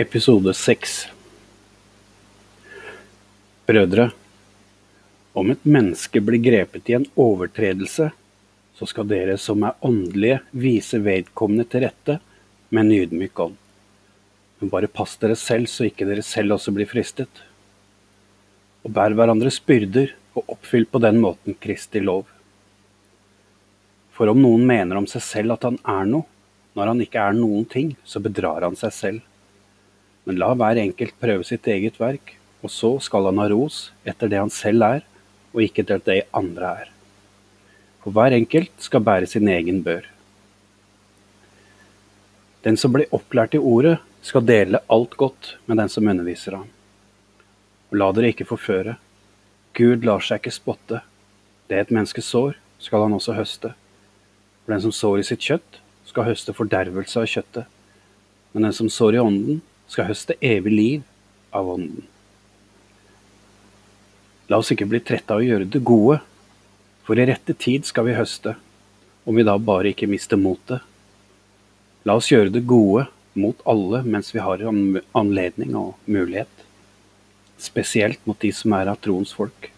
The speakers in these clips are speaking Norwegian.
Episode 6 Brødre, om et menneske blir grepet i en overtredelse, så skal dere som er åndelige, vise vedkommende til rette med en ydmyk ånd. Men bare pass dere selv, så ikke dere selv også blir fristet. Og bær hverandres byrder, og oppfyll på den måten Kristi lov. For om noen mener om seg selv at han er noe, når han ikke er noen ting, så bedrar han seg selv. Men la hver enkelt prøve sitt eget verk, og så skal han ha ros etter det han selv er, og ikke til det andre er. For hver enkelt skal bære sin egen bør. Den som blir opplært i ordet, skal dele alt godt med den som underviser ham. Og la dere ikke forføre. Gud lar seg ikke spotte. Det et menneske sår, skal han også høste. For den som sår i sitt kjøtt, skal høste fordervelse av kjøttet. Men den som sår i ånden, skal høste evig liv av ånden. La oss ikke bli trette av å gjøre det gode, for i rette tid skal vi høste, om vi da bare ikke mister motet. La oss gjøre det gode mot alle mens vi har anledning og mulighet, spesielt mot de som er av troens folk.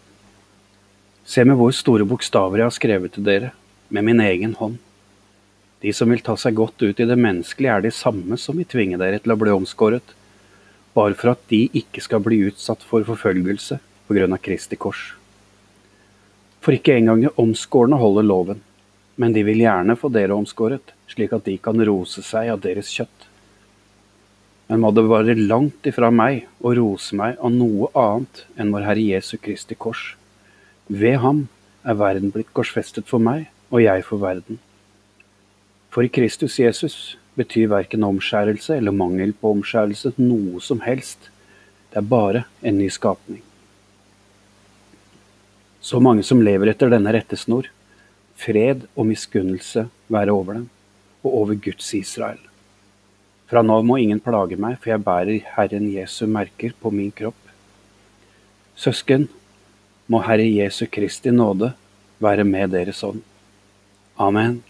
Se med hvor store bokstaver jeg har skrevet til dere, med min egen hånd. De som vil ta seg godt ut i det menneskelige, er de samme som vil tvinge dere til å bli omskåret, bare for at de ikke skal bli utsatt for forfølgelse på grunn av Kristi kors. For ikke engang de omskårne holder loven, men de vil gjerne få dere omskåret, slik at de kan rose seg av deres kjøtt. Men må det være langt ifra meg å rose meg av noe annet enn vår Herre Jesu Kristi kors. Ved ham er verden blitt korsfestet for meg, og jeg for verden. For i Kristus Jesus betyr verken omskjærelse eller mangel på omskjærelse noe som helst. Det er bare en ny skapning. Så mange som lever etter denne rettesnor, fred og miskunnelse være over dem, og over Guds Israel. Fra nå må ingen plage meg, for jeg bærer Herren Jesu merker på min kropp. Søsken, må Herre Jesu Kristi nåde være med deres ånd. Amen.